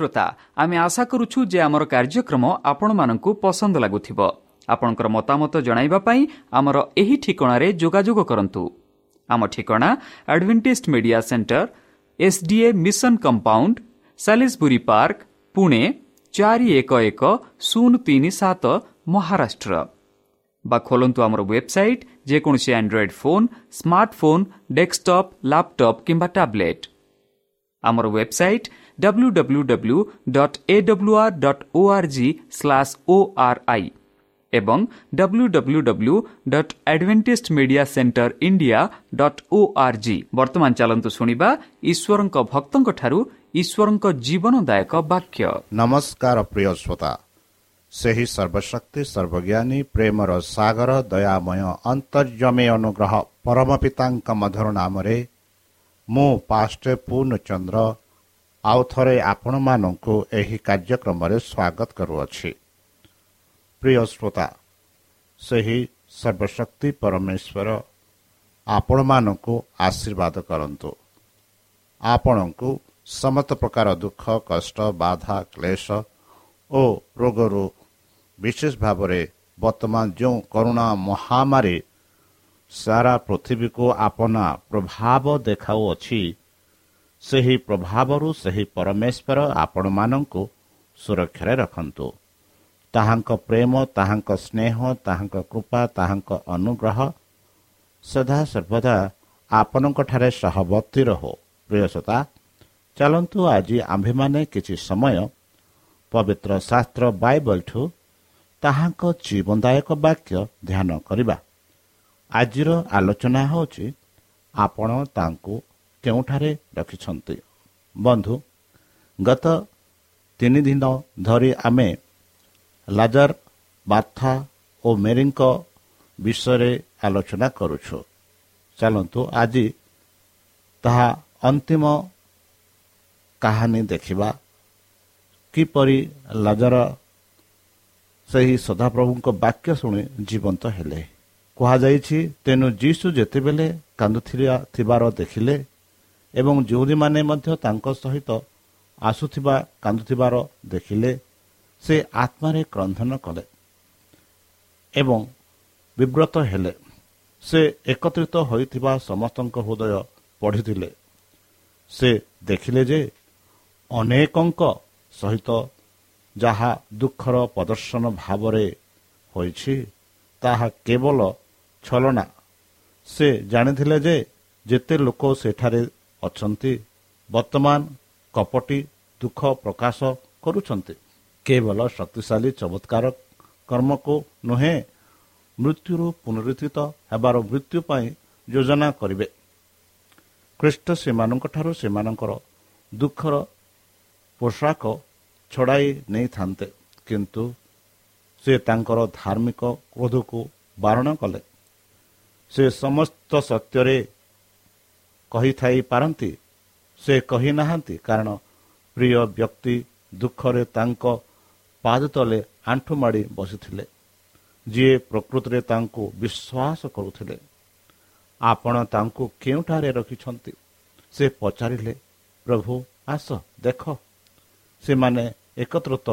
শ্রোতা আমি আশা করুছু যে আমার কার্যক্রম আপনার পসন্দ লাগুব আপনার মতামত পাই আমার এই ঠিকার যোগাযোগ করতু আমার ঠিকনা advantage media center SDA mission compound সাি park Pune চারি এক এক শূন্য তিন সাত মহারাষ্ট্র বা খোলন্তু আমার ওয়েবসাইট যেকোন android phone smartphone desktop laptop কিংবা ট্যাবলেট আমার ওয়েবসাইট ବର୍ତ୍ତମାନ ଚାଲନ୍ତୁ ଶୁଣିବା ଈଶ୍ୱରଙ୍କ ଭକ୍ତଙ୍କଠାରୁ ଈଶ୍ୱରଙ୍କ ଜୀବନଦାୟକ ବାକ୍ୟ। ନମସ୍କାର ପ୍ରିୟ ଶ୍ରୋତା। ସେହି ସର୍ବଶକ୍ତି ସର୍ବଜ୍ଞାନୀ ପ୍ରେମର ସାଗର ଦୟାମୟ ଅନ୍ତର୍ଜମୀ ଅନୁଗ୍ରହ ପରମ ପିତାଙ୍କ ମଧୁର ନାମରେ ମୁଁ ପାଷ୍ଟେ ପୂର୍ଣ୍ଣଚନ୍ଦ୍ର ଆଉ ଥରେ ଆପଣମାନଙ୍କୁ ଏହି କାର୍ଯ୍ୟକ୍ରମରେ ସ୍ୱାଗତ କରୁଅଛି। ପ୍ରିୟ ଶ୍ରୋତା ସେହି ସର୍ବଶକ୍ତି ପରମେଶ୍ୱର ଆପଣମାନଙ୍କୁ ଆଶୀର୍ବାଦ କରନ୍ତୁ। ଆପଣଙ୍କୁ ସମସ୍ତ ପ୍ରକାର ଦୁଃଖ କଷ୍ଟ ବାଧା କ୍ଲେଶ ଓ ରୋଗରୁ ବିଶେଷ ଭାବରେ ବର୍ତ୍ତମାନ ଯେଉଁ କରୁଣା ମହାମାରୀ ସାରା ପୃଥିବୀକୁ ଆପନା ପ୍ରଭାବ ଦେଖାଉଅଛି ସେହି ପ୍ରଭାବରୁ ସେହି ପରମେଶ୍ୱର ଆପଣମାନଙ୍କୁ ସୁରକ୍ଷାରେ ରଖନ୍ତୁ। ତାହାଙ୍କ ପ୍ରେମ ତାହାଙ୍କ ସ୍ନେହ ତାହାଙ୍କ କୃପା ତାହାଙ୍କ ଅନୁଗ୍ରହ ସଦାସର୍ବଦା ଆପଣଙ୍କଠାରେ ସହବର୍ତ୍ତୀ ରହୁ। ପ୍ରିୟସତା ଚାଲନ୍ତୁ ଆଜି ଆମ୍ଭେମାନେ କିଛି ସମୟ ପବିତ୍ର ଶାସ୍ତ୍ର ବାଇବଲଠୁ ତାହାଙ୍କ ଜୀବନଦାୟକ ବାକ୍ୟ ଧ୍ୟାନ କରିବା। ଆଜିର ଆଲୋଚନା ହେଉଛି ଆପଣ ତାଙ୍କୁ କେଉଁଠାରେ ରଖିଛନ୍ତି? ବନ୍ଧୁ ଗତ ତିନି ଦିନ ଧରି ଆମେ ଲାଜର ବାର୍ଥା ଓ ମେରିଙ୍କ ବିଷୟରେ ଆଲୋଚନା କରୁଛୁ। ଚାଲନ୍ତୁ ଆଜି ତାହା ଅନ୍ତିମ କାହାଣୀ ଦେଖିବା। କିପରି ଲାଜର ସେହି ସଦାପ୍ରଭୁଙ୍କ ବାକ୍ୟ ଶୁଣି ଜୀବନ୍ତ ହେଲେ। କୁହାଯାଇଛି ତେଣୁ ଯୀଶୁ ଯେତେବେଳେ କାନ୍ଦୁଥିବା ଥିବାର ଦେଖିଲେ ଏବଂ ଯେଉଁଦୀମାନେ ମଧ୍ୟ ତାଙ୍କ ସହିତ ଆସୁଥିବା କାନ୍ଦୁଥିବାର ଦେଖିଲେ ସେ ଆତ୍ମାରେ କ୍ରନ୍ଧନ କଲେ ଏବଂ ବିବ୍ରତ ହେଲେ। ସେ ଏକତ୍ରିତ ହୋଇଥିବା ସମସ୍ତଙ୍କ ହୃଦୟ ପଢ଼ିଥିଲେ। ସେ ଦେଖିଲେ ଯେ ଅନେକଙ୍କ ସହିତ ଯାହା ଦୁଃଖର ପ୍ରଦର୍ଶନ ଭାବରେ ହୋଇଛି ତାହା କେବଳ ଛଲନା ସେ ଜାଣିଥିଲେ ଯେ ଯେତେ ଲୋକ ସେଠାରେ ଅଛନ୍ତି ବର୍ତ୍ତମାନ କପଟି ଦୁଃଖ ପ୍ରକାଶ କରୁଛନ୍ତି। କେବଳ ଶକ୍ତିଶାଳୀ ଚମତ୍କାର କର୍ମକୁ ନୁହେଁ ମୃତ୍ୟୁରୁ ପୁନରୁଦ୍ଧିତ ହେବାର ମୃତ୍ୟୁ ପାଇଁ ଯୋଜନା କରିବେ। ଖ୍ରୀଷ୍ଟ ସେମାନଙ୍କଠାରୁ ସେମାନଙ୍କର ଦୁଃଖର ପୋଷାକ ଛଡ଼ାଇ ନେଇଥାନ୍ତେ କିନ୍ତୁ ସେ ତାଙ୍କର ଧାର୍ମିକ କ୍ରୋଧକୁ ବାରଣ କଲେ। ସେ ସମସ୍ତ ସତ୍ୟରେ କହିଥାଇ ପାରନ୍ତି ସେ କହିନାହାନ୍ତି। କାରଣ ପ୍ରିୟ ବ୍ୟକ୍ତି ଦୁଃଖରେ ତାଙ୍କ ପାଦ ତଳେ ଆଣ୍ଠୁ ମାଡ଼ି ବସିଥିଲେ। ଯିଏ ପ୍ରକୃତିରେ ତାଙ୍କୁ ବିଶ୍ୱାସ କରୁଥିଲେ। ଆପଣ ତାଙ୍କୁ କେଉଁଠାରେ ରଖିଛନ୍ତି? ସେ ପଚାରିଲେ ପ୍ରଭୁ ଆସ ଦେଖ। ସେମାନେ ଏକତ୍ରିତ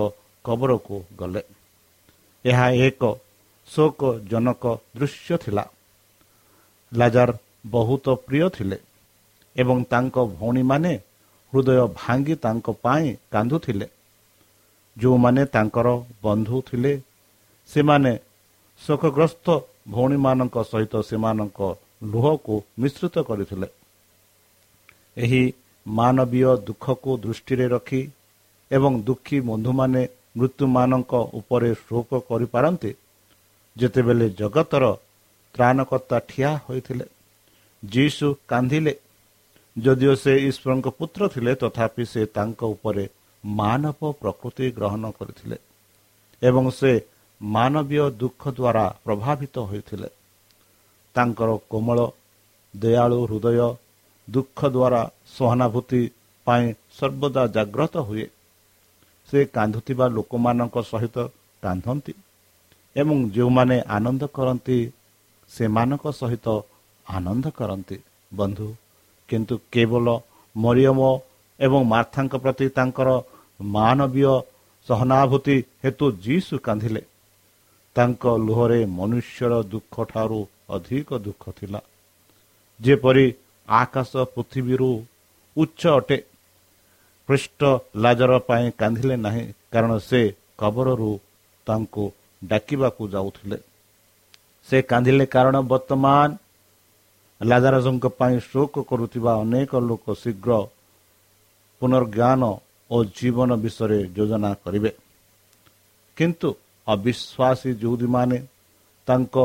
କବରକୁ ଗଲେ। ଏହା ଏକ ଶୋକଜନକ ଦୃଶ୍ୟ ଥିଲା। ଲାଜାର ବହୁତ ପ୍ରିୟ ଥିଲେ। ଏବଂ ତାଙ୍କ ଭଉଣୀମାନେ ହୃଦୟ ଭାଙ୍ଗି ତାଙ୍କ ପାଇଁ କାନ୍ଦୁଥିଲେ। ଯେଉଁମାନେ ତାଙ୍କର ବନ୍ଧୁ ଥିଲେ ସେମାନେ ଶୋକଗ୍ରସ୍ତ ଭଉଣୀମାନଙ୍କ ସହିତ ସେମାନଙ୍କ ଲୁହକୁ ମିଶ୍ରିତ କରିଥିଲେ। ଏହି ମାନବୀୟ ଦୁଃଖକୁ ଦୃଷ୍ଟିରେ ରଖି ଏବଂ ଦୁଃଖୀ ବନ୍ଧୁମାନେ ମୃତ୍ୟୁମାନଙ୍କ ଉପରେ ଶୋକ କରିପାରନ୍ତି ଯେତେବେଳେ ଜଗତର ତ୍ରାଣକର୍ତ୍ତା ଠିଆ ହୋଇଥିଲେ ଯୀଶୁ କାନ୍ଦିଲେ ଯଦିଓ ସେ ଈଶ୍ୱରଙ୍କ ପୁତ୍ର ଥିଲେ ତଥାପି ସେ ତାଙ୍କ ଉପରେ ମାନବ ପ୍ରକୃତି ଗ୍ରହଣ କରିଥିଲେ ଏବଂ ସେ ମାନବୀୟ ଦୁଃଖ ଦ୍ୱାରା ପ୍ରଭାବିତ ହୋଇଥିଲେ। ତାଙ୍କର କୋମଳ ଦୟାଳୁ ହୃଦୟ ଦୁଃଖ ଦ୍ୱାରା ସହାନୁଭୂତି ପାଇଁ ସର୍ବଦା ଜାଗ୍ରତ ହୁଏ। ସେ କାନ୍ଦୁଥିବା ଲୋକମାନଙ୍କ ସହିତ କାନ୍ଦନ୍ତି ଏବଂ ଯେଉଁମାନେ ଆନନ୍ଦ କରନ୍ତି ସେମାନଙ୍କ ସହିତ ଆନନ୍ଦ କରନ୍ତି। ବନ୍ଧୁ କିନ୍ତୁ କେବଳ ମରିୟମ ଏବଂ ମାର୍ଥାଙ୍କ ପ୍ରତି ତାଙ୍କର ମାନବୀୟ ସହନାଭୂତି ହେତୁ ଯୀଶୁ କାନ୍ଦିଲେ। ତାଙ୍କ ଲୁହରେ ମନୁଷ୍ୟର ଦୁଃଖ ଠାରୁ ଅଧିକ ଦୁଃଖ ଥିଲା। ଯେପରି ଆକାଶ ପୃଥିବୀରୁ ଉଚ୍ଚ ଅଟେ ପୃଷ୍ଠ ଲାଜର ପାଇଁ କାନ୍ଦିଲେ ନାହିଁ କାରଣ ସେ କବରରୁ ତାଙ୍କୁ ଡାକିବାକୁ ଯାଉଥିଲେ। ସେ କାନ୍ଦିଲେ କାରଣ ବର୍ତ୍ତମାନ ଲାଜାରଜଙ୍କ ପାଇଁ ଶୋକ କରୁଥିବା ଅନେକ ଲୋକ ଶୀଘ୍ର ପୁନର୍ଜ୍ଞାନ ଓ ଜୀବନ ବିଷୟରେ ଯୋଜନା କରିବେ। କିନ୍ତୁ ଅବିଶ୍ୱାସୀ ଯେଉଁଦୀମାନେ ତାଙ୍କ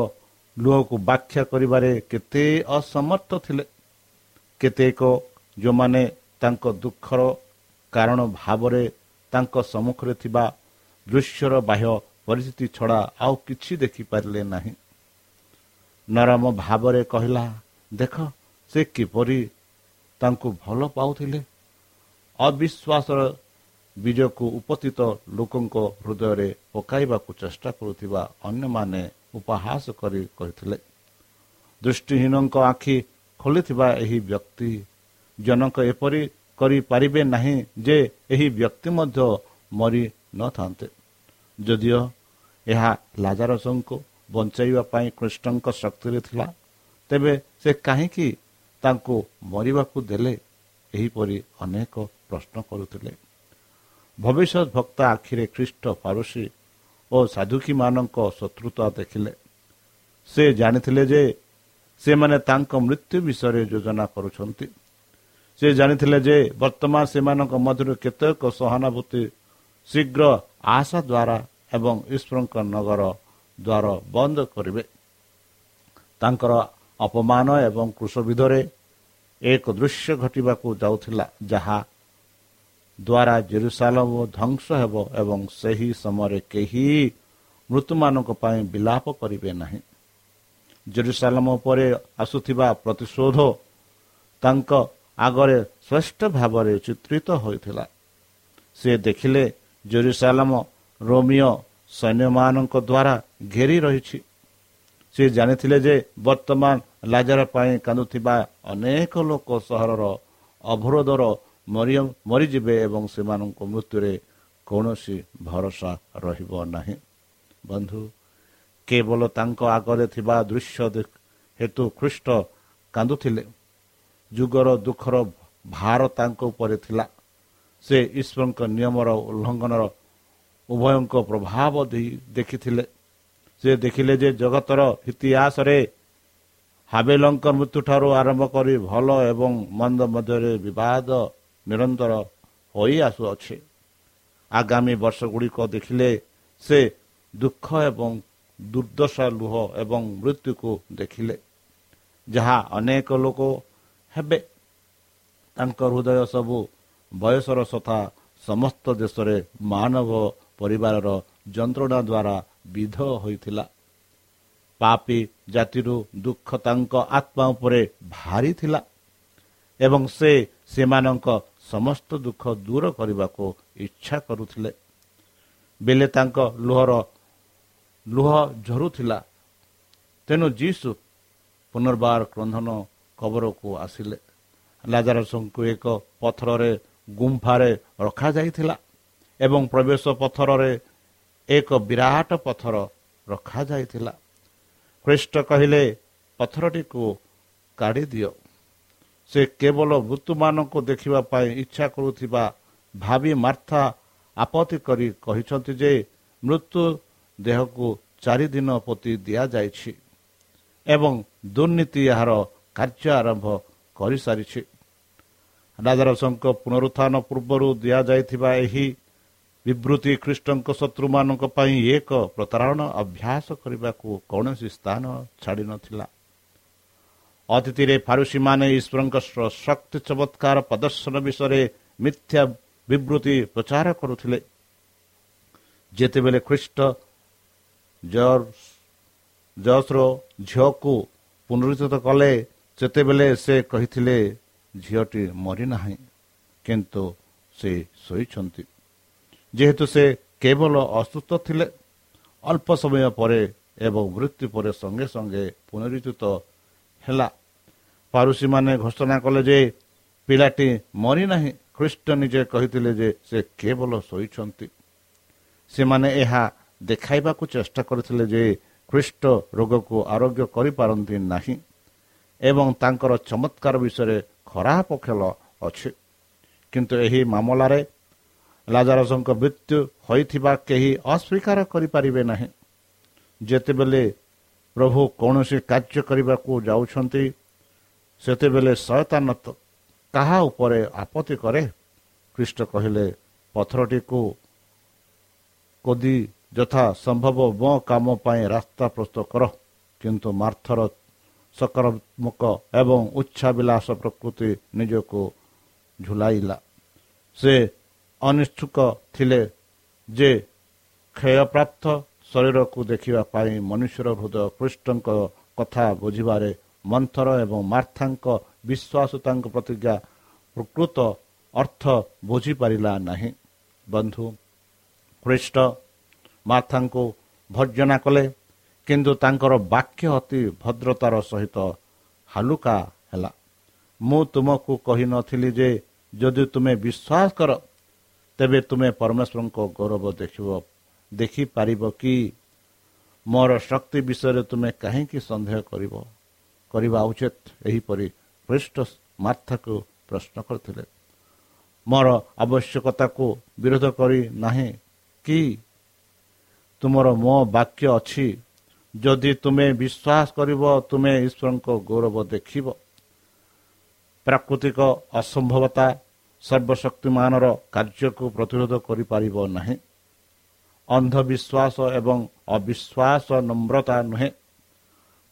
ଲୁହକୁ ବ୍ୟାଖ୍ୟା କରିବାରେ କେତେ ଅସମର୍ଥ ଥିଲେ। କେତେକ ଯେଉଁମାନେ ତାଙ୍କ ଦୁଃଖର କାରଣ ଭାବରେ ତାଙ୍କ ସମ୍ମୁଖରେ ଥିବା ଦୃଶ୍ୟର ବାହ୍ୟ ପରିସ୍ଥିତି ଛଡ଼ା ଆଉ କିଛି ଦେଖିପାରିଲେ ନାହିଁ। ନରମ ଭାବରେ କହିଲା ଦେଖ ସେ କିପରି ତାଙ୍କୁ ଭଲ ପାଉଥିଲେ। ଅବିଶ୍ୱାସର ବୀଜକୁ ଉପସ୍ଥିତ ଲୋକଙ୍କ ହୃଦୟରେ ପକାଇବାକୁ ଚେଷ୍ଟା କରୁଥିବା ଅନ୍ୟମାନେ ଉପହାସ କରି କହିଥିଲେ ଦୃଷ୍ଟିହୀନଙ୍କ ଆଖି ଖୋଲିଥିବା ଏହି ବ୍ୟକ୍ତି ଜନକ ଏପରି କରିପାରିବେ ନାହିଁ ଯେ ଏହି ବ୍ୟକ୍ତି ମଧ୍ୟ ମରି ନଥାନ୍ତେ। ଯଦିଓ ଏହା ଲାଜାରସଙ୍କୁ ବଞ୍ଚାଇବା ପାଇଁ କୃଷ୍ଣଙ୍କ ଶକ୍ତିରେ ଥିଲା ତେବେ ସେ କାହିଁକି ତାଙ୍କୁ ମରିବାକୁ ଦେଲେ? ଏହିପରି ଅନେକ ପ୍ରଶ୍ନ କରୁଥିଲେ। ଭବିଷ୍ୟତ ଭକ୍ତା ଆଖିରେ ଖ୍ରୀଷ୍ଟ ଫାରୁସି ଓ ସାଧୁକୀମାନଙ୍କ ଶତ୍ରୁତା ଦେଖିଲେ। ସେ ଜାଣିଥିଲେ ଯେ ସେମାନେ ତାଙ୍କ ମୃତ୍ୟୁ ବିଷୟରେ ଯୋଜନା କରୁଛନ୍ତି। ସେ ଜାଣିଥିଲେ ଯେ ବର୍ତ୍ତମାନ ସେମାନଙ୍କ ମଧ୍ୟରୁ କେତେକ ସହାନୁଭୂତି ଶୀଘ୍ର ଆଶା ଦ୍ୱାରା ଏବଂ ଈଶ୍ୱରଙ୍କ ନଗର ଦ୍ୱାର ବନ୍ଦ କରିବେ। ତାଙ୍କର ଅପମାନ ଏବଂ କୃଷବିଧରେ ଏକ ଦୃଶ୍ୟ ଘଟିବାକୁ ଯାଉଥିଲା ଯାହା ଦ୍ୱାରା ଜେରୁସାଲମ ଧ୍ୱଂସ ହେବ ଏବଂ ସେହି ସମୟରେ କେହି ମୃତ୍ୟୁମାନଙ୍କ ପାଇଁ ବିଲାପ କରିବେ ନାହିଁ। ଜେରୁସାଲମ ଉପରେ ଆସୁଥିବା ପ୍ରତିଶୋଧ ତାଙ୍କ ଆଗରେ ଶ୍ରେଷ୍ଠ ଭାବରେ ଚିତ୍ରିତ ହୋଇଥିଲା। ସେ ଦେଖିଲେ ଜେରୁସାଲମ ରୋମିଓ ସୈନ୍ୟମାନଙ୍କ ଦ୍ୱାରା ଘେରି ରହିଛି। ସେ ଜାଣିଥିଲେ ଯେ ବର୍ତ୍ତମାନ ଲାଜର ପାଇଁ କାନ୍ଦୁଥିବା ଅନେକ ଲୋକ ସହରର ଅବରୋଧର ମରିଯିବେ ଏବଂ ସେମାନଙ୍କ ମୃତ୍ୟୁରେ କୌଣସି ଭରସା ରହିବ ନାହିଁ। ବନ୍ଧୁ କେବଳ ତାଙ୍କ ଆଗରେ ଥିବା ଦୃଶ୍ୟ ହେତୁ ଖ୍ରୀଷ୍ଟ କାନ୍ଦୁଥିଲେ। ଯୁଗର ଦୁଃଖର ଭାର ତାଙ୍କ ଉପରେ ଥିଲା। ସେ ଈଶ୍ୱରଙ୍କ ନିୟମର ଉଲ୍ଲଙ୍ଘନର ଉଭୟଙ୍କ ପ୍ରଭାବ ଦେଇ ଦେଖିଥିଲେ। ସେ ଦେଖିଲେ ଯେ ଜଗତର ଇତିହାସରେ ହାବେଲଙ୍କ ମୃତ୍ୟୁଠାରୁ ଆରମ୍ଭ କରି ଭଲ ଏବଂ ମନ୍ଦ ମଧ୍ୟରେ ବିବାଦ ନିରନ୍ତର ହୋଇ ଆସୁଅଛି। ଆଗାମୀ ବର୍ଷ ଗୁଡ଼ିକ ଦେଖିଲେ ସେ ଦୁଃଖ ଏବଂ ଦୁର୍ଦ୍ଦଶା ଲୁହ ଏବଂ ମୃତ୍ୟୁକୁ ଦେଖିଲେ। ଯାହା ଅନେକ ଲୋକ ହେବେ। ତାଙ୍କ ହୃଦୟ ସବୁ ବୟସର ସଥା ସମସ୍ତ ଦେଶରେ ମାନବ ପରିବାରର ଯନ୍ତ୍ରଣା ଦ୍ୱାରା ବିଧ ହୋଇଥିଲା ପାପି ଜାତିରୁ ଦୁଃଖ ତାଙ୍କ ଆତ୍ମା ଉପରେ ଭାରି ଥିଲା ଏବଂ ସେ ସେମାନଙ୍କ ସମସ୍ତ ଦୁଃଖ ଦୂର କରିବାକୁ ଇଚ୍ଛା କରୁଥିଲେ। ବେଲେ ତାଙ୍କ ଲୁହର ଲୁହ ଝରୁଥିଲା। ତେଣୁ ଯୀଶୁ ପୁନର୍ବାର କ୍ରନ୍ଧନ କବରକୁ ଆସିଲେ। ଲାଜାରସଙ୍କୁ ଏକ ପଥରରେ ଗୁମ୍ଫାରେ ରଖାଯାଇଥିଲା ଏବଂ ପ୍ରବେଶ ପଥରରେ ଏକ ବିରାଟ ପଥର ରଖାଯାଇଥିଲା। ଖ୍ରୀଷ୍ଟ କହିଲେ ପଥରଟିକୁ କାଢ଼ିଦିଅ ସେ କେବଳ ମୃତ୍ୟୁମାନଙ୍କୁ ଦେଖିବା ପାଇଁ ଇଚ୍ଛା କରୁଥିବା ଭାବି ମାର୍ଥା ଆପତ୍ତି କରି କହିଛନ୍ତି ଯେ ମୃତ୍ୟୁ ଦେହକୁ ଚାରିଦିନ ପ୍ରତି ଦିଆଯାଇଛି ଏବଂ ଦୁର୍ନୀତି ଏହାର କାର୍ଯ୍ୟ ଆରମ୍ଭ କରିସାରିଛି। ରାଜାରସଙ୍କ ପୁନରୁତ୍ଥାନ ପୂର୍ବରୁ ଦିଆଯାଇଥିବା ଏହି ବିବୃତ୍ତି ଖ୍ରୀଷ୍ଟଙ୍କ ଶତ୍ରୁମାନଙ୍କ ପାଇଁ ଏକ ପ୍ରତାରଣା ଅଭ୍ୟାସ କରିବାକୁ କୌଣସି ସ୍ଥାନ ଛାଡ଼ିନଥିଲା ଅତିଥିରେ ଫାରୁସିମାନେ ଈଶ୍ୱରଙ୍କ ଶକ୍ତି ଚମତ୍କାର ପ୍ରଦର୍ଶନ ବିଷୟରେ ମିଥ୍ୟା ବିବୃତ୍ତି ପ୍ରଚାର କରୁଥିଲେ। ଯେତେବେଳେ ଖ୍ରୀଷ୍ଟ ଜସ୍ର ଝିଅକୁ ପୁନରୁଦ୍ଧିତ କଲେ ସେତେବେଳେ ସେ କହିଥିଲେ ଝିଅଟି ମରିନାହିଁ କିନ୍ତୁ ସେ ଶୋଇଛନ୍ତି। ଯେହେତୁ ସେ କେବଳ ଅସୁସ୍ଥ ଥିଲେ ଅଳ୍ପ ସମୟ ପରେ ଏବଂ ମୃତ୍ୟୁ ପରେ ସଙ୍ଗେ ସଙ୍ଗେ ପୁନରୁଦ୍ଧିତ ହେଲା। ପାରୁସୀମାନେ ଘୋଷଣା କଲେ ଯେ ପିଲାଟି ମରିନାହିଁ। ଖ୍ରୀଷ୍ଟ ନିଜେ କହିଥିଲେ ଯେ ସେ କେବଳ ଶୋଇଛନ୍ତି। ସେମାନେ ଏହା ଦେଖାଇବାକୁ ଚେଷ୍ଟା କରିଥିଲେ ଯେ ଖ୍ରୀଷ୍ଟ ରୋଗକୁ ଆରୋଗ୍ୟ କରିପାରନ୍ତି ନାହିଁ ଏବଂ ତାଙ୍କର ଚମତ୍କାର ବିଷୟରେ ଖରାପ ଖେଳ ଅଛି। କିନ୍ତୁ ଏହି ମାମଲାରେ ଲାଜାରସଙ୍କ ମୃତ୍ୟୁ ହୋଇଥିବା କେହି ଅସ୍ୱୀକାର କରିପାରିବେ ନାହିଁ। ଯେତେବେଳେ ପ୍ରଭୁ କୌଣସି କାର୍ଯ୍ୟ କରିବାକୁ ଯାଉଛନ୍ତି ସେତେବେଳେ ଶୟତାନ କାହା ଉପରେ ଆପତ୍ତି କରେ? ଖ୍ରୀଷ୍ଟ କହିଲେ ପଥରଟିକୁ କୋଦି ଯଥା ସମ୍ଭବ ମୋ କାମ ପାଇଁ ରାସ୍ତା ପ୍ରସ୍ତୁତ କର। କିନ୍ତୁ ମାର୍ଥର ସକାରାତ୍ମକ ଏବଂ ଉଚ୍ଛାବିଳାସ ପ୍ରକୃତି ନିଜକୁ ଝୁଲାଇଲା। ସେ ଅନିଚ୍ଛୁକ ଥିଲେ ଯେ କ୍ଷୟପ୍ରାପ୍ତ ଶରୀରକୁ ଦେଖିବା ପାଇଁ ମନୁଷ୍ୟର ହୃଦୟ କୃଷ୍ଣଙ୍କ କଥା ବୁଝିବାରେ ମନ୍ଥର ଏବଂ ମାର୍ଥାଙ୍କ ବିଶ୍ୱାସ ତାଙ୍କ ପ୍ରତିଜ୍ଞା ପ୍ରକୃତ ଅର୍ଥ ବୁଝିପାରିଲା ନାହିଁ। ବନ୍ଧୁ ଖ୍ରୀଷ୍ଟ ମାର୍ଥାଙ୍କୁ ଭର୍ଜନା କଲେ କିନ୍ତୁ ତାଙ୍କର ବାକ୍ୟ ଅତି ଭଦ୍ରତାର ସହିତ ହାଲୁକା ହେଲା। ମୁଁ ତୁମକୁ କହିନଥିଲି ଯେ ଯଦି ତୁମେ ବିଶ୍ୱାସ କର ତେବେ ତୁମେ ପରମେଶ୍ୱରଙ୍କ ଗୌରବ ଦେଖିବ ଦେଖିପାରିବ କି? ମୋର ଶକ୍ତି ବିଷୟରେ ତୁମେ କାହିଁକି ସନ୍ଦେହ କରିବ? କରିବା ଉଚିତ। ଏହିପରି ଖ୍ରୀଷ୍ଟ ମାର୍ଥାକୁ ପ୍ରଶ୍ନ କରିଥିଲେ। ମୋର ଆବଶ୍ୟକତାକୁ ବିରୋଧ କରି ନାହିଁ କି? ତୁମର ମୋ ବାକ୍ୟ ଅଛି। ଯଦି ତୁମେ ବିଶ୍ୱାସ କରିବ ତୁମେ ଈଶ୍ୱରଙ୍କ ଗୌରବ ଦେଖିବ। ପ୍ରାକୃତିକ ଅସମ୍ଭବତା ସର୍ବଶକ୍ତିମାନର କାର୍ଯ୍ୟକୁ ପ୍ରତିରୋଧ କରିପାରିବ ନାହିଁ। ଅନ୍ଧବିଶ୍ୱାସ ଏବଂ ଅବିଶ୍ୱାସ ନମ୍ରତା ନୁହେଁ।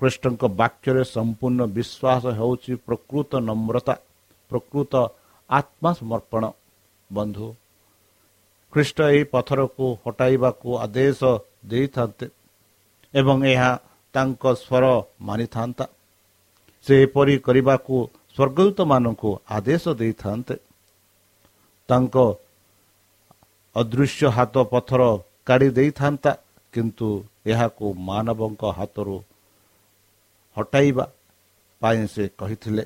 କୃଷ୍ଣଙ୍କ ବାକ୍ୟରେ ସମ୍ପୂର୍ଣ୍ଣ ବିଶ୍ୱାସ ହେଉଛି ପ୍ରକୃତ ନମ୍ରତା ପ୍ରକୃତ ଆତ୍ମସମର୍ପଣ। ବନ୍ଧୁ ଖ୍ରୀଷ୍ଟ ଏହି ପଥରକୁ ହଟାଇବାକୁ ଆଦେଶ ଦେଇଥାନ୍ତେ ଏବଂ ଏହା ତାଙ୍କ ସ୍ୱର ମାନିଥାନ୍ତା। ସେ ଏପରି କରିବାକୁ ସ୍ୱର୍ଗଦୂତମାନଙ୍କୁ ଆଦେଶ ଦେଇଥାନ୍ତେ। ତାଙ୍କ ଅଦୃଶ୍ୟ ହାତ ପଥର କାଢ଼ି ଦେଇଥାନ୍ତା କିନ୍ତୁ ଏହାକୁ ମାନବଙ୍କ ହାତରୁ ହଟାଇବା ପାଇଁ ସେ କହିଥିଲେ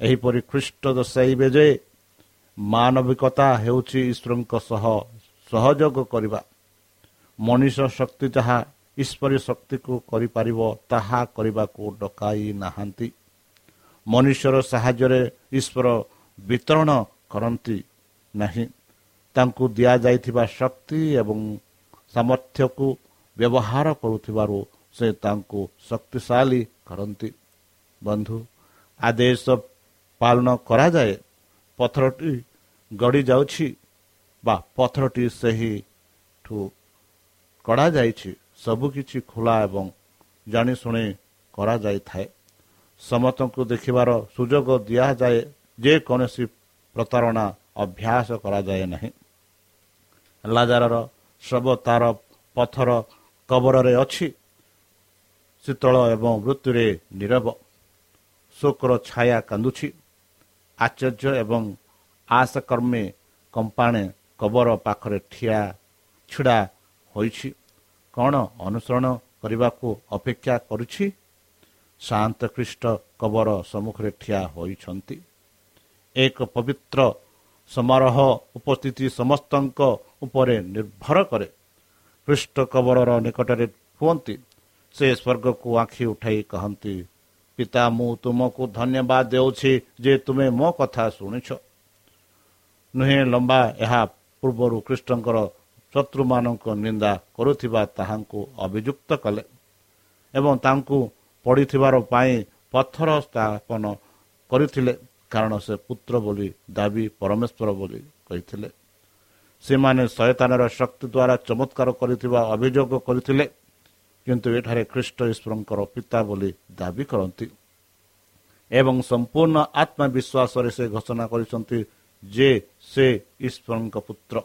ଏହିପରି ଖ୍ରୀଷ୍ଟ ଦର୍ଶାଇବେ ଯେ ମାନବିକତା ହେଉଛି ଈଶ୍ୱରଙ୍କ ସହ ସହଯୋଗ କରିବା। ମଣିଷ ଶକ୍ତି ଯାହା ଈଶ୍ୱରୀ ଶକ୍ତିକୁ କରିପାରିବ ତାହା କରିବାକୁ ଡକାଇ ନାହାନ୍ତି। ମନୁଷ୍ୟର ସାହାଯ୍ୟରେ ଈଶ୍ୱର ବିତରଣ କରନ୍ତି। ନାହିଁ। ତାଙ୍କୁ ଦିଆଯାଇଥିବା ଶକ୍ତି ଏବଂ ସାମର୍ଥ୍ୟକୁ ବ୍ୟବହାର କରୁଥିବାରୁ ସେ ତାଙ୍କୁ ଶକ୍ତିଶାଳୀ କରନ୍ତି। ବନ୍ଧୁ ଆଦେଶ ପାଳନ କରାଯାଏ ପଥରଟି ଗଡ଼ି ଯାଉଛି ବା ପଥରଟି ସେହିଠୁ କଢ଼ାଯାଇଛି ସବୁକିଛି ଖୋଲା ଏବଂ ଜାଣିଶୁଣି କରାଯାଇଥାଏ। ସମସ୍ତଙ୍କୁ ଦେଖିବାର ସୁଯୋଗ ଦିଆଯାଏ ଯେକୌଣସି ପ୍ରତାରଣା ଅଭ୍ୟାସ କରାଯାଏ ନାହିଁ। ଲାଜାରର ଶବ ତାର ପଥର କବରରେ ଅଛି। ଶୀତଳ ଏବଂ ମୃତ୍ୟୁରେ ନିରବ। ଶୋକର ଛାୟା କାନ୍ଦୁଛି। ଆଶ୍ଚର୍ଯ୍ୟ ଏବଂ ଆଶକର୍ମୀ କମ୍ପାନୀ କବର ପାଖରେ ଠିଆ ଛିଡ଼ା ହୋଇଛି। କ'ଣ ଅନୁସରଣ କରିବାକୁ ଅପେକ୍ଷା କରୁଛି? ଶାନ୍ତ ଖ୍ରୀଷ୍ଟ କବର ସମ୍ମୁଖରେ ଠିଆ ହୋଇଛନ୍ତି। ଏକ ପବିତ୍ର ସମାରୋହ ଉପସ୍ଥିତି ସମସ୍ତଙ୍କ ଉପରେ ନିର୍ଭର କରେ। ଖ୍ରୀଷ୍ଟ କବରର ନିକଟରେ ହୁଅନ୍ତି। ସେ ସ୍ୱର୍ଗକୁ ଆଖି ଉଠାଇ କହନ୍ତି ପିତା ମୁଁ ତୁମକୁ ଧନ୍ୟବାଦ ଦେଉଛି ଯେ ତୁମେ ମୋ କଥା ଶୁଣିଛ। ନୁହେଁ ଲମ୍ବା ଏହା ପୂର୍ବରୁ ଖ୍ରୀଷ୍ଟଙ୍କର ଶତ୍ରୁମାନଙ୍କ ନିନ୍ଦା କରୁଥିବା ତାହାଙ୍କୁ ଅଭିଯୁକ୍ତ କଲେ ଏବଂ ତାଙ୍କୁ ପଡ଼ିଥିବାର ପାଇଁ ପଥର ସ୍ଥାପନ କରିଥିଲେ। କାରଣ ସେ ପୁତ୍ର ବୋଲି ଦାବି ପରମେଶ୍ୱର ବୋଲି କହିଥିଲେ। ସେମାନେ ଶୟତାନର ଶକ୍ତି ଦ୍ୱାରା ଚମତ୍କାର କରିଥିବା ଅଭିଯୋଗ କରିଥିଲେ କିନ୍ତୁ ଏଠାରେ ଖ୍ରୀଷ୍ଟ ଈଶ୍ୱରଙ୍କର ପିତା ବୋଲି ଦାବି କରନ୍ତି। ଏବଂ ସମ୍ପୂର୍ଣ୍ଣ ଆତ୍ମବିଶ୍ୱାସରେ ସେ ଘୋଷଣା କରିଛନ୍ତି ଯେ ସେ ଈଶ୍ୱରଙ୍କ ପୁତ୍ର।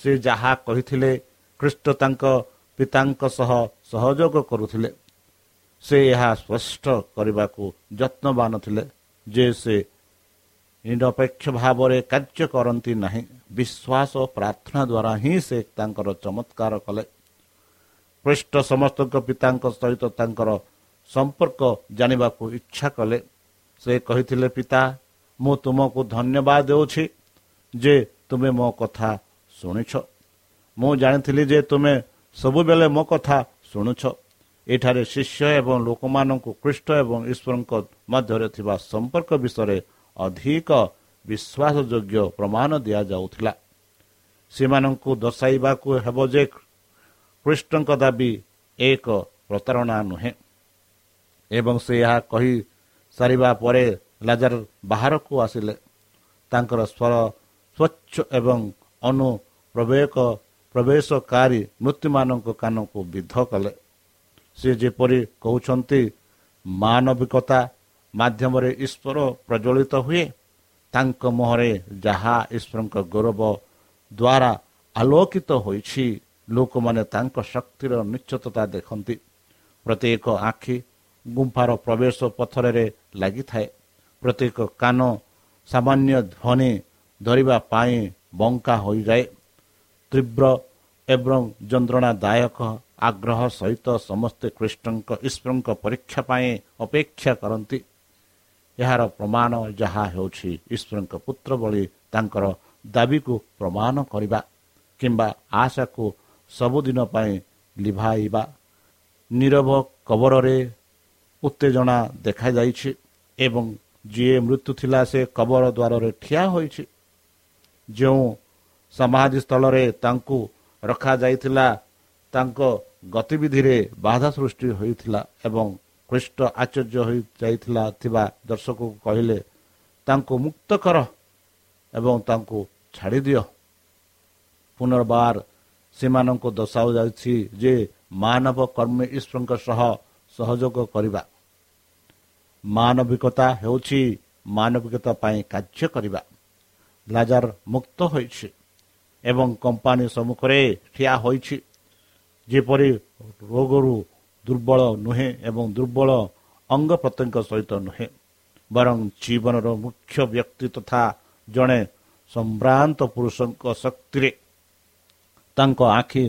ସେ ଯାହା କହିଥିଲେ ଖ୍ରୀଷ୍ଟ ତାଙ୍କ ପିତାଙ୍କ ସହ ସହଯୋଗ କରୁଥିଲେ। ସେ ଏହା ସ୍ପଷ୍ଟ କରିବାକୁ ଯତ୍ନବାନ ଥିଲେ। ଯେ ସେ ନିରପେକ୍ଷ ଭାବରେ କାର୍ଯ୍ୟ କରନ୍ତି ନାହିଁ ବିଶ୍ୱାସ ଓ ପ୍ରାର୍ଥନା ଦ୍ୱାରା ହିଁ ସେ ତାଙ୍କର ଚମତ୍କାର କଲେ। ଖ୍ରୀଷ୍ଟ ସମସ୍ତଙ୍କ ପିତାଙ୍କ ସହିତ ତାଙ୍କର ସମ୍ପର୍କ ଜାଣିବାକୁ ଇଚ୍ଛା କଲେ। ସେ କହିଥିଲେ ପିତା ମୁଁ ତୁମକୁ ଧନ୍ୟବାଦ ଦେଉଛି ଯେ ତୁମେ ମୋ କଥା ଶୁଣିଛ। ମୁଁ ଜାଣିଥିଲି ଯେ ତୁମେ ସବୁବେଳେ ମୋ କଥା ଶୁଣୁଛ। ଏଠାରେ ଶିଷ୍ୟ ଏବଂ ଲୋକମାନଙ୍କୁ ଖ୍ରୀଷ୍ଟ ଏବଂ ଈଶ୍ୱରଙ୍କ ମଧ୍ୟରେ ଥିବା ସମ୍ପର୍କ ବିଷୟରେ ଅଧିକ ବିଶ୍ୱାସ ଯୋଗ୍ୟ ପ୍ରମାଣ ଦିଆଯାଉଥିଲା। ସେମାନଙ୍କୁ ଦର୍ଶାଇବାକୁ ହେବ ଯେ ଖ୍ରୀଷ୍ଟଙ୍କ ଦାବି ଏକ ପ୍ରତାରଣା ନୁହେଁ। ଏବଂ ସେ ଏହା କହି ସାରିବା ପରେ ଲାଜାର ବାହାରକୁ ଆସିଲେ। ତାଙ୍କର ସ୍ୱର ସ୍ୱଚ୍ଛ ଏବଂ ଅନୁପ୍ରବେକ ପ୍ରବେଶକାରୀ ମୃତ୍ୟୁମାନଙ୍କ କାନକୁ ବିଧ କଲେ। ସେ ଯେପରି କହୁଛନ୍ତି ମାନବିକତା ମାଧ୍ୟମରେ ଈଶ୍ୱର ପ୍ରଜ୍ୱଳିତ ହୁଏ ତାଙ୍କ ମୁହଁରେ ଯାହା ଈଶ୍ୱରଙ୍କ ଗୌରବ ଦ୍ୱାରା ଆଲୋକିତ ହୋଇଛି ଲୋକମାନେ ତାଙ୍କ ଶକ୍ତିର ନିଶ୍ଚତତା ଦେଖନ୍ତି। ପ୍ରତ୍ୟେକ ଆଖି ଗୁମ୍ଫାର ପ୍ରବେଶ ପଥରରେ ଲାଗିଥାଏ। ପ୍ରତ୍ୟେକ କାନ ସାମାନ୍ୟ ଧ୍ୱନି ଧରିବା ପାଇଁ ବଙ୍କା ହୋଇଯାଏ। ତୀବ୍ର ଏବଂ ଯନ୍ତ୍ରଣାଦାୟକ ଆଗ୍ରହ ସହିତ ସମସ୍ତେ କୃଷ୍ଣଙ୍କ ଈଶ୍ୱରଙ୍କ ପରୀକ୍ଷା ପାଇଁ ଅପେକ୍ଷା କରନ୍ତି। ଏହାର ପ୍ରମାଣ ଯାହା ହେଉଛି ଈଶ୍ୱରଙ୍କ ପୁତ୍ର ଭଳି ତାଙ୍କର ଦାବିକୁ ପ୍ରମାଣ କରିବା କିମ୍ବା ଆଶାକୁ ସବୁଦିନ ପାଇଁ ଲିଭାଇବା। ନିରବ କବରରେ ଉତ୍ତେଜନା ଦେଖାଯାଇଛି ଏବଂ ଯିଏ ମୃତ୍ୟୁ ଥିଲା ସେ କବର ଦ୍ୱାରରେ ଠିଆ ହୋଇଛି। ଯେଉଁ ସମାଧି ସ୍ଥଳରେ ତାଙ୍କୁ ରଖାଯାଇଥିଲା ତାଙ୍କ ଗତିବିଧିରେ ବାଧା ସୃଷ୍ଟି ହୋଇଥିଲା ଏବଂ ଖ୍ରୀଷ୍ଟ ଆଶ୍ଚର୍ଯ୍ୟ ହୋଇଯାଇଥିଲା ଥିବା ଦର୍ଶକକୁ କହିଲେ ତାଙ୍କୁ ମୁକ୍ତ କର ଏବଂ ତାଙ୍କୁ ଛାଡ଼ିଦିଅ ପୁନର୍ବାର ସେମାନଙ୍କୁ ଦର୍ଶାଯାଉଛି ଯେ ମାନବ କର୍ମୀ ଈଶ୍ୱରଙ୍କ ସହ ସହଯୋଗ କରିବା। ମାନବିକତା ହେଉଛି ମାନବିକତା ପାଇଁ କାର୍ଯ୍ୟ କରିବା। ଲାଜାର ମୁକ୍ତ ହୋଇଛି ଏବଂ କମ୍ପାନୀ ସମ୍ମୁଖରେ ଠିଆ ହୋଇଛି। ଯେପରି ରୋଗରୁ ଦୁର୍ବଳ ନୁହେଁ ଏବଂ ଦୁର୍ବଳ ଅଙ୍ଗ ପ୍ରତ୍ୟଙ୍ଗ ସହିତ ନୁହେଁ। ବରଂ ଜୀବନର ମୁଖ୍ୟ ବ୍ୟକ୍ତି ତଥା ଜଣେ ସମ୍ଭ୍ରାନ୍ତ ପୁରୁଷଙ୍କ ଶକ୍ତିରେ ତାଙ୍କ ଆଖି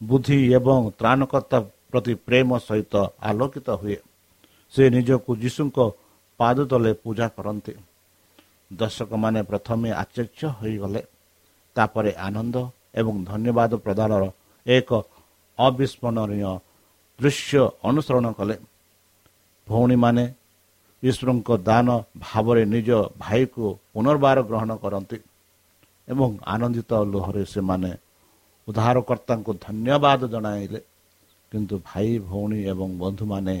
ବୁଦ୍ଧି ଏବଂ ତ୍ରାଣକର୍ତ୍ତା ପ୍ରତି ପ୍ରେମ ସହିତ ଆଲୋକିତ ହୁଏ। ସେ ନିଜକୁ ଯୀଶୁଙ୍କ ପାଦ ତଳେ ପୂଜା କରନ୍ତି। ଦର୍ଶକମାନେ ପ୍ରଥମେ ଆଶ୍ଚର୍ଯ୍ୟ ହୋଇଗଲେ। ତାପରେ ଆନନ୍ଦ ଏବଂ ଧନ୍ୟବାଦ ପ୍ରଦାନର ଏକ ଅବିସ୍ମରଣୀୟ ଦୃଶ୍ୟ ଅନୁସରଣ କଲେ। ଭଉଣୀମାନେ ଈଶ୍ୱରଙ୍କ ଦାନ ଭାବରେ ନିଜ ଭାଇକୁ ପୁନର୍ବାର ଗ୍ରହଣ କରନ୍ତି ଏବଂ ଆନନ୍ଦିତ ଲୁହରେ ସେମାନେ ଉଦ୍ଧାରକର୍ତ୍ତାଙ୍କୁ ଧନ୍ୟବାଦ ଜଣାଇଲେ। କିନ୍ତୁ ଭାଇ ଭଉଣୀ ଏବଂ ବନ୍ଧୁମାନେ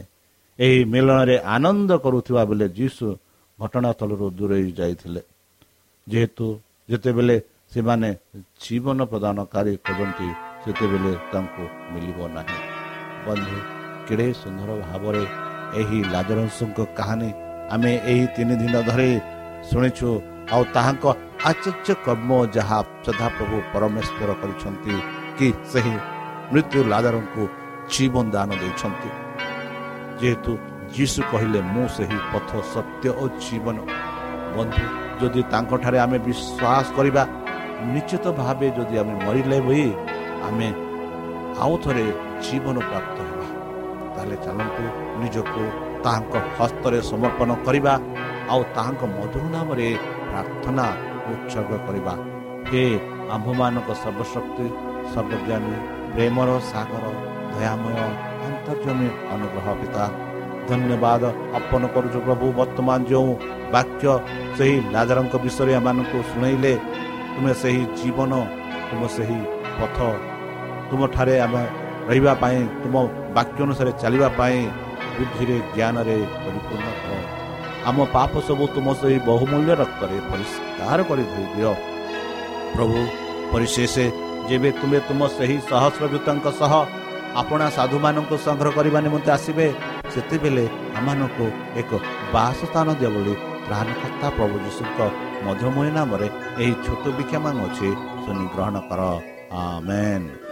ଏହି ମିଳନରେ ଆନନ୍ଦ କରୁଥିବା ବେଳେ ଯୀଶୁ ଘଟଣାସ୍ଥଳରୁ ଦୂରେଇ ଯାଇଥିଲେ। ଯେହେତୁ ଯେତେବେଳେ ସେମାନେ ଜୀବନ ପ୍ରଦାନକାରୀ ଖୋଜନ୍ତି ସେତେବେଳେ ତାଙ୍କୁ ମିଳିବ ନାହିଁ। ବନ୍ଧୁ କେଡ଼େ ସୁନ୍ଦର ଭାବରେ ଏହି ଲାଜରଂଶଙ୍କ କାହାଣୀ ଆମେ ଏହି ତିନି ଦିନ ଧରି ଶୁଣିଛୁ ଆଉ ତାହାଙ୍କ ଆଚର୍ଯ୍ୟ କର୍ମ ଯାହା ସଦାପ୍ରଭୁ ପରମେଶ୍ୱର କରିଛନ୍ତି କି ସେହି ମୃତ୍ୟୁ ଲାଜାରଙ୍କୁ ଜୀବନ ଦାନ ଦେଇଛନ୍ତି। ଯେହେତୁ ଯୀଶୁ କହିଲେ ମୁଁ ସେହି ପଥ ସତ୍ୟ ଓ ଜୀବନ। ବନ୍ଧୁ ଯଦି ତାଙ୍କଠାରେ ଆମେ ବିଶ୍ୱାସ କରିବା ନିଶ୍ଚିତ ଭାବେ ଯଦି ଆମେ ମରିଲେ ବି ଆମେ ଆଉ ଥରେ ଜୀବନ ପ୍ରାପ୍ତ ତାହେଲେ ଚାଲନ୍ତୁ ନିଜକୁ ତାହାଙ୍କ ହସ୍ତରେ ସମର୍ପଣ କରିବା ଆଉ ତାହାଙ୍କ ମଧୁର ନାମରେ ପ୍ରାର୍ଥନା ଉତ୍ସର୍ଗ କରିବା। ହେ ଆମ୍ଭମାନଙ୍କ ସର୍ବଶକ୍ତି ସର୍ବଜ୍ଞାନୀ ପ୍ରେମର ସାଗର ଦୟାମୟ ଅନ୍ତର୍ଜମୀ ଅନୁଗ୍ରହ ପିତା। ଧନ୍ୟବାଦ ଅର୍ପଣ କରୁଛୁ ପ୍ରଭୁ ବର୍ତ୍ତମାନ ଯେଉଁ ବାକ୍ୟ ସେହି ଲାଜାରଙ୍କ ବିଷୟରେ ଏମାନଙ୍କୁ ଶୁଣେଇଲେ ତୁମେ ସେହି ଜୀବନ ତୁମ ସେହି ପଥ ତୁମଠାରେ ଆମେ ରହିବା ପାଇଁ ତୁମ ବାକ୍ୟ ଅନୁସାରେ ଚାଲିବା ପାଇଁ ବୁଦ୍ଧିରେ ଜ୍ଞାନରେ ପରିପୂର୍ଣ୍ଣ କର ଆମ ପାପ ସବୁ ତୁମ ସେହି ବହୁମୂଲ୍ୟ ରକ୍ତରେ ପରିଷ୍କାର କରି ଧୋଇଦିଅ ପ୍ରଭୁ ପରିଶେଷ ଯେବେ ତୁମେ ତୁମ ସେହି ସହସ୍ରଦୂତଙ୍କ ସହ ଆପଣା ସାଧୁମାନଙ୍କୁ ସଂଗ୍ରହ କରିବା ନିମନ୍ତେ ଆସିବେ ସେତେବେଳେ ଆମମାନଙ୍କୁ ଏକ ବାସସ୍ଥାନ ଦିଅ ବୋଲି ତ୍ରାଣକର୍ତ୍ତା ପ୍ରଭୁ ଯୀଶୁଙ୍କ ମଧୁମୟ ନାମରେ ଏହି ଛୋଟ ବିକ୍ଷମାନ ଅଛି ଶୁଣି ଗ୍ରହଣ କର। ଆମେନ୍।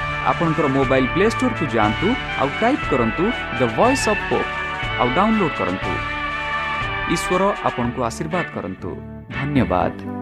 ଆପଣଙ୍କର ମୋବାଇଲ୍ ପ୍ଲେ ଷ୍ଟୋରକୁ ଯାଆନ୍ତୁ ଆଉ ଟାଇପ୍ କରନ୍ତୁ ଦ ଭଏସ୍ ଅଫ୍ ପୋପ୍ ଆଉ ଡାଉନଲୋଡ୍ କରନ୍ତୁ। ଈଶ୍ୱର ଆପଣଙ୍କୁ ଆଶୀର୍ବାଦ କରନ୍ତୁ। ଧନ୍ୟବାଦ।